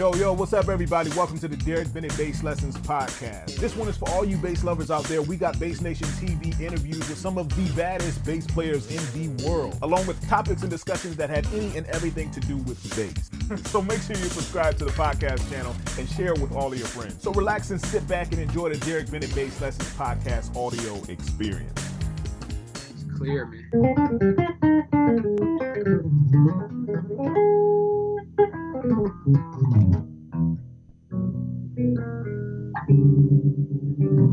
Yo, yo, what's up, everybody? Welcome to the Derek Bennett Bass Lessons Podcast. This one is for all you bass lovers out there. We got Bass Nation TV interviews with some of the baddest bass players in the world, along with topics and discussions that had any and everything to do with bass. so make sure you subscribe to the podcast channel and share it with all of your friends. So relax and sit back and enjoy the Derek Bennett Bass Lessons Podcast audio experience. It's clear, man.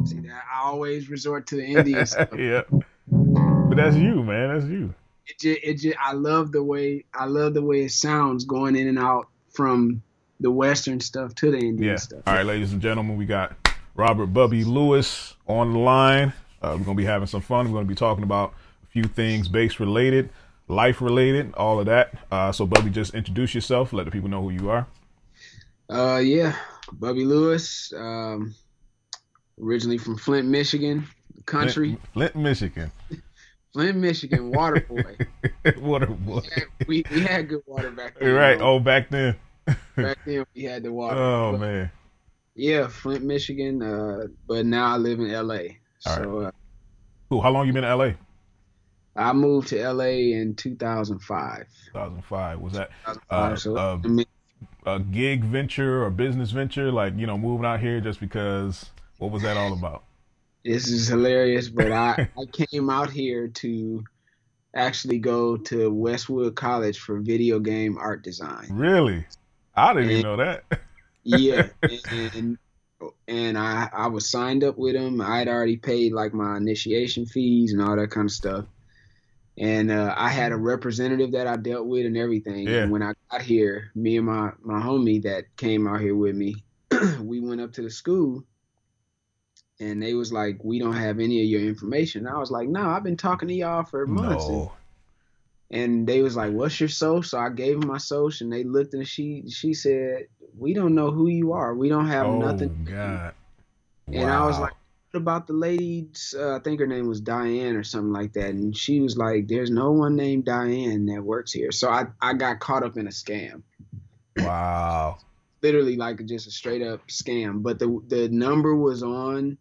See that? I always resort to the Indian stuff. yeah. But that's you, man. That's you. It just, it just, I love the way, I love the way it sounds going in and out from the Western stuff to the Indian Yeah. stuff. All right, ladies and gentlemen, we got Robert Bubby Lewis on the line. Uh, we're going to be having some fun. We're going to be talking about a few things bass related, life related, all of that. Uh, so, Bubby, just introduce yourself. Let the people know who you are. Uh, yeah, Bubby Lewis, um, originally from Flint, Michigan, country. Flint, Flint, Michigan. Flint, Michigan, water boy. Water boy. Yeah, we, we had good water back then. right. though. Oh, back then. back then we had the water. Oh, But, man. Yeah, Flint, Michigan. Uh, but now I live in L.A. All So uh, Cool. How long you been in LA? I moved to L.A. in 2005. 2005. Was that 2005, Uh, so uh, I mean, a gig venture or business venture? Like, you know, moving out here just because? What was that all about? this is hilarious. But I, I came out here to actually go to Westwood College for video game art design. Really? I didn't even know that. yeah and and I I was signed up with them. I had already paid like my initiation fees and all that kind of stuff. And uh, I had a representative that I dealt with and everything. Yeah. And when I got here, me and my my homie that came out here with me, we went up to the school. And they was like, "We don't have any of your information." And I was like, "No, I've been talking to y'all for months." And No. and they was like, "What's your social?" So I gave them my social, and they looked and she she said, "We don't know who you are. We don't have Oh, nothing." God. And I was like, "What about the lady? Uh, I think her name was Diane or something like that." And she was like, "There's no one named Diane that works here." So I I got caught up in a scam, wow. literally like just a straight up scam. But the the number was on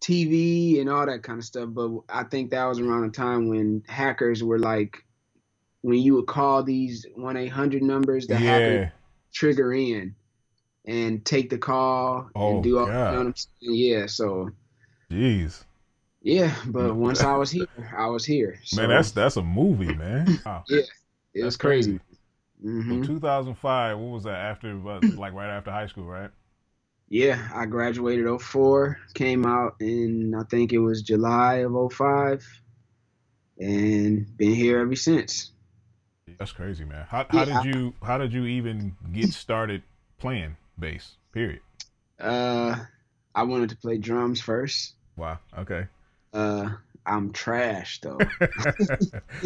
TV and all that kind of stuff. But I think that was around the time when hackers were like, when you would call these one eight hundred numbers, the hacker Yeah. trigger in and take the call Oh, and do all. You know what I'm saying? Yeah. So Jeez. yeah, but once I was here, I was here. So, Man, that's that's a movie, man. Wow. yeah, it was that's crazy. crazy. hmm So 2005, what was that? After, like right after high school, right? Yeah, I graduated 04, came out in I think it was July of 05, and been here ever since. That's crazy, man. How, how Yeah. did you how did you even get started playing bass? Period. Uh, I wanted to play drums first. Wow. Okay. Uh, I'm trash though.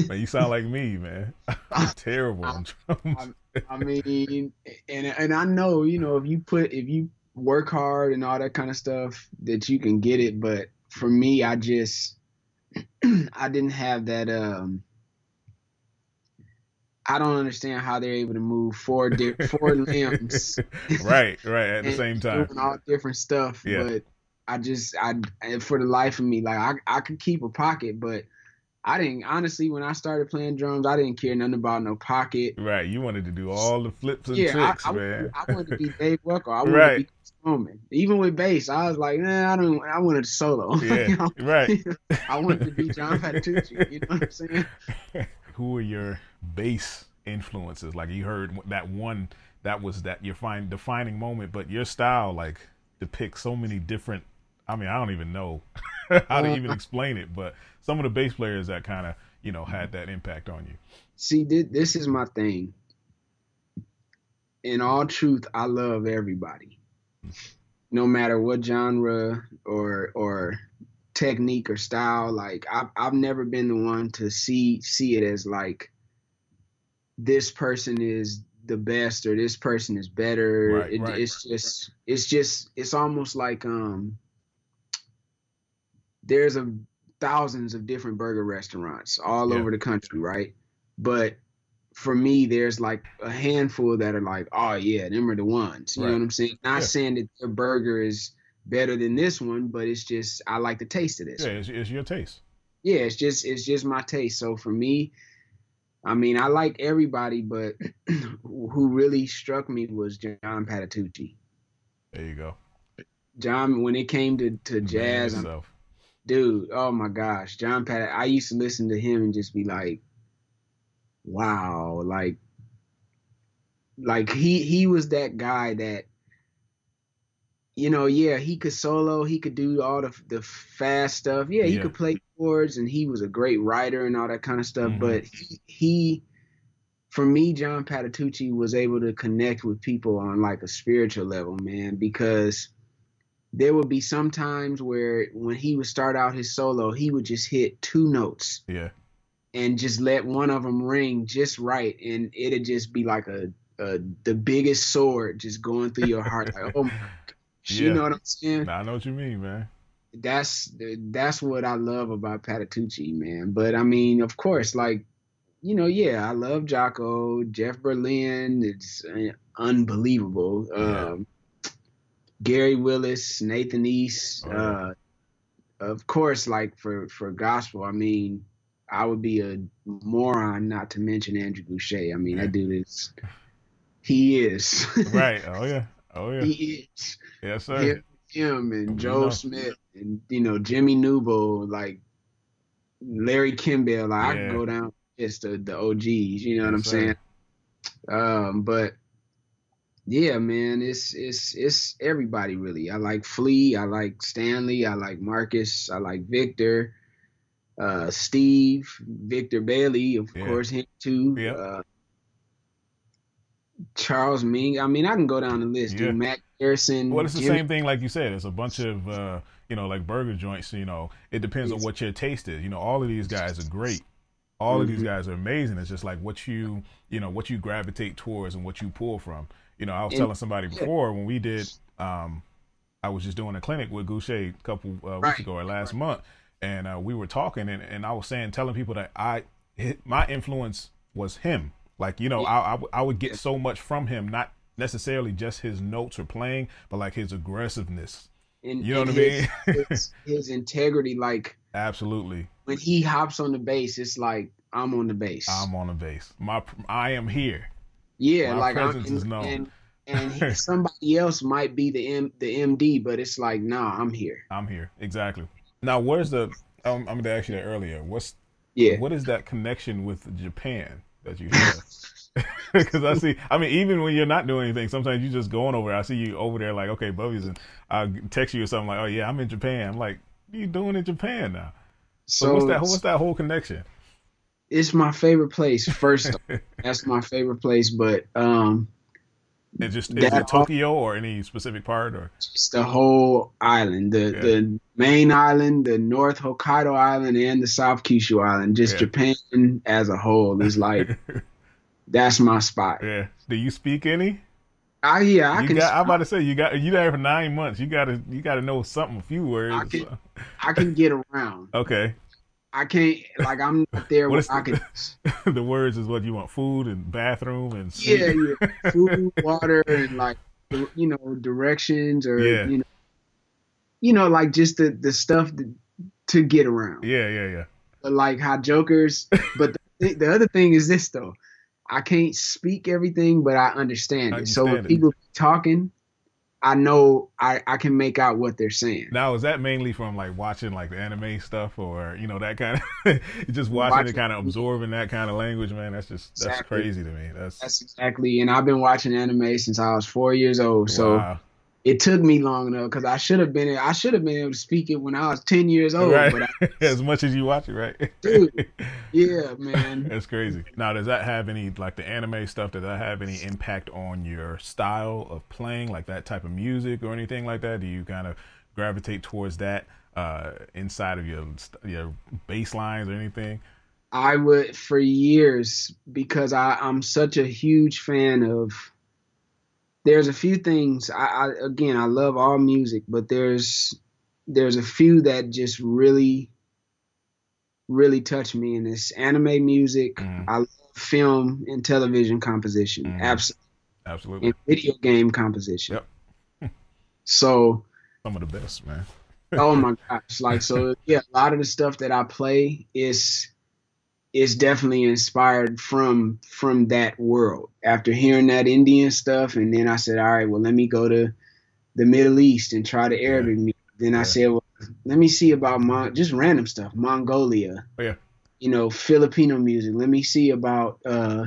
man, you sound like me, man. I'm terrible on drums. I mean, and and I know you know if you put if you work hard and all that kind of stuff that you can get it. But for me, I just I didn't have that. Um, I don't understand how they're able to move four di- four limbs right, right. At the same time. doing all different stuff. Yeah. But I just I for the life of me, like I I could keep a pocket, but I didn't honestly when I started playing drums, I didn't care nothing about no pocket. Right. You wanted to do all the flips and Yeah, tricks, I, I, man. I wanted to be Dave Weckl. I wanted Right. to be Coleman. Even with bass, I was like, nah, I don't. I wanted to solo. Yeah, You know? right. I wanted to be John Patitucci. You know what I'm saying? Who are your bass influences? Like you heard that one that was that your fine defining moment, but your style like depicts so many different. I mean, I don't even know how to even uh-huh. explain it, but some of the bass players that kind of you know had that impact on you. See, thi- this is my thing. In all truth, I love everybody, hmm. no matter what genre or or technique or style. Like I've I've never been the one to see see it as like this person is the best or this person is better. Right, It- right, it's just it's just it's almost like um there's a thousands of different burger restaurants all Yeah. over the country, right? But for me, there's like a handful that are like, oh yeah, them are the ones. You know what I'm saying? Not Yeah. saying that their burger is better than this one, but it's just I like the taste of this. Yeah, it's, it's your taste. yeah, it's just it's just my taste. So for me, I mean, I like everybody, but who really struck me was John Patitucci. There you go. John, when it came to to jazz, Man I'm- yourself. dude, oh my gosh, John Pat. I used to listen to him and just be like, wow, like, like he he was that guy that. You know, yeah, he could solo. He could do all the the fast stuff. Yeah, he Yeah. could play chords, and he was a great writer and all that kind of stuff. Mhm. But he, he, for me, John Patitucci was able to connect with people on like a spiritual level, man, because there would be some times where when he would start out his solo, he would just hit two notes Yeah. and just let one of them ring just right, and it'd just be like a, a the biggest sword just going through your heart. Like, oh my gosh, Yeah. you know what I'm saying? I know what you mean, man. That's that's what I love about Patitucci, man. But I mean, of course, like you know, yeah, I love Jaco, Jeff Berlin. It's uh, unbelievable. Yeah. Um, Gary Willis, Nathan East. Oh, uh, of course, like for for gospel, I mean, I would be a moron not to mention Andrew Gouché. I mean, Yeah. that dude is. He is. Right. Oh yeah. Oh yeah. he is Yes, sir. him, him and Joe. Smith and you know Jimmy Newbo, like Larry Kimpel. Like I Yeah. could go down just the the OGs. You know what I'm sir. saying? Um, but yeah, man, it's it's it's everybody really. I like Flea, I like Stanley, I like Marcus, I like Victor, uh, Steve, Victor Bailey, of Yeah. course, him too. Yep. Uh, Charles Ming. I mean, I can go down the list. Yeah. Dude. Matt Garrison. Well, it's the Jimmy same thing like you said. It's a bunch of uh, you know, like burger joints. You know, it depends on what your taste is. You know, all of these guys are great. All of these Mhm. guys are amazing. It's just like what you, you know, what you gravitate towards and what you pull from. You know, I was And- telling somebody before when we did, um, I was just doing a clinic with Gouché a couple uh, weeks Right. ago or last month, and uh, we were talking, and, and I was saying, telling people that I, my influence was him. Like you know, Yeah. I, I w- I would get so much from him, not necessarily just his notes or playing, but like his aggressiveness. and, You know what I mean? his, his, integrity, like Absolutely, when he hops on the bass, it's like I'm on the bass. I'm on the base. My I am here. yeah, my like I'm, is and, known. and, and he- somebody else might be the M, the MD, but it's like, nah, I'm here. I'm here. Exactly. Now, where's the? Um, I'm going to ask you that earlier. What's Yeah. what is that connection with Japan that you have? Because I see, I mean, even when you're not doing anything, sometimes you just going over. I see you over there, like, okay, Bubby's, and I text you or something like, oh yeah, I'm in Japan. I'm like, what are you doing in Japan now? So, So what's that? What's that whole connection? it's my favorite place. First, that's my favorite place, but um, It just is it Tokyo or any specific part or? it's the whole island, the Yeah. the main island, the North Hokkaido island, and the South Kyushu island. Just Yeah. Japan as a whole is like that's my spot. yeah. Do you speak any? I yeah, I you can got, I'm about to say you got you there for nine months. You gotta you gotta know something, a few words. I can- I can get around. okay. I can't like I'm not there What I the- can the words is what you want: food and bathroom and yeah, sleep. yeah, food, water, and like you know directions or Yeah. you know, you know like just the the stuff to, to get around. yeah, yeah, yeah. But like how jokers. But the, the other thing is this though, I can't speak everything, but I understand it. So when Understand it. people talking, I know I I can make out what they're saying. Now, is that mainly from like watching like the anime stuff, or you know that kind of just watching, Watching- it, kind of absorbing that kind of language, man? That's just that's Exactly. crazy to me. That's, That's exactly, and I've been watching anime since I was four years old. So. It took me long enough because I should have been I should have been able to speak it when I was ten years old. right. But I, as much as you watch it, right? Dude. yeah, man. That's crazy. Now, does that have any like the anime stuff? Does that have any impact on your style of playing, like that type of music or anything like that? Do you kind of gravitate towards that uh, inside of your your bass lines or anything? I would for years because I I'm such a huge fan of. There's a few things I, I again I love all music, but there's there's a few that just really really touch me, and it's anime music. Mhm. I love film and television composition, Mhm. absolutely, Absolutely. and video game composition. Yep. so, Some of the best, man. oh my gosh, like so, yeah, a lot of the stuff that I play is is definitely inspired from from that world. After hearing that Indian stuff, and then I said, all right, well, let me go to the Middle East and try the Arabic music. Then I said, well, let me see about Mon- just random stuff, Mongolia. Oh, yeah. You know, Filipino music. Let me see about uh,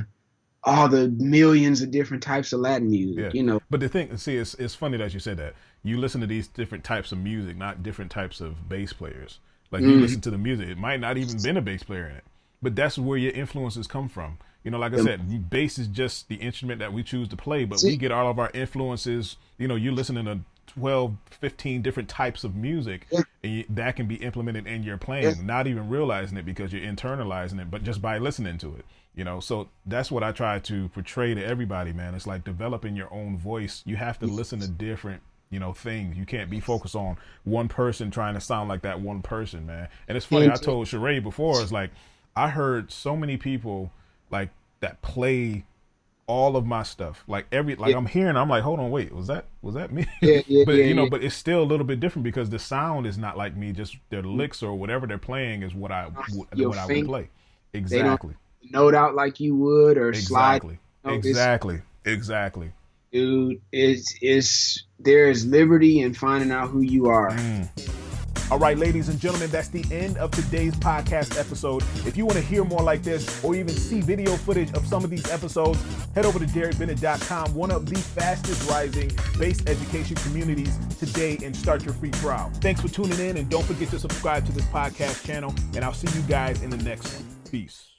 all the millions of different types of Latin music. Yeah. You know, But the thing, see, it's, it's funny that you said that. You listen to these different types of music, not different types of bass players. Like you Mhm. listen to the music, it might not even been a bass player in it, but that's where your influences come from. You know, like I said, bass is just the instrument that we choose to play, but we get all of our influences. You know, you're listening to 12, 15 different types of music, and that can be implemented in your playing, not even realizing it because you're internalizing it, but just by listening to it. You know, so that's what I try to portray to everybody, man. It's like developing your own voice. You have to listen to different, you know, things. You can't be focused on one person trying to sound like that one person, man. And it's funny, I told Sheree before, it's like I heard so many people like that play all of my stuff. Like every like Yeah. I'm hearing, I'm like, hold on, wait, was that was that me? Yeah, yeah, but you know, but it's still a little bit different because the sound is not like me. Just their licks or whatever they're playing is what I Your what I would play. Exactly. note out like you would or slide. Exactly. know, Exactly. Exactly. Dude, it's it's there is liberty in finding out who you are. Mm. All right, ladies and gentlemen, that's the end of today's podcast episode. If you want to hear more like this or even see video footage of some of these episodes, head over to DerekBennett.com, one of the fastest rising bass education communities today, and start your free trial. Thanks for tuning in, and don't forget to subscribe to this podcast channel, and I'll see you guys in the next one. Peace.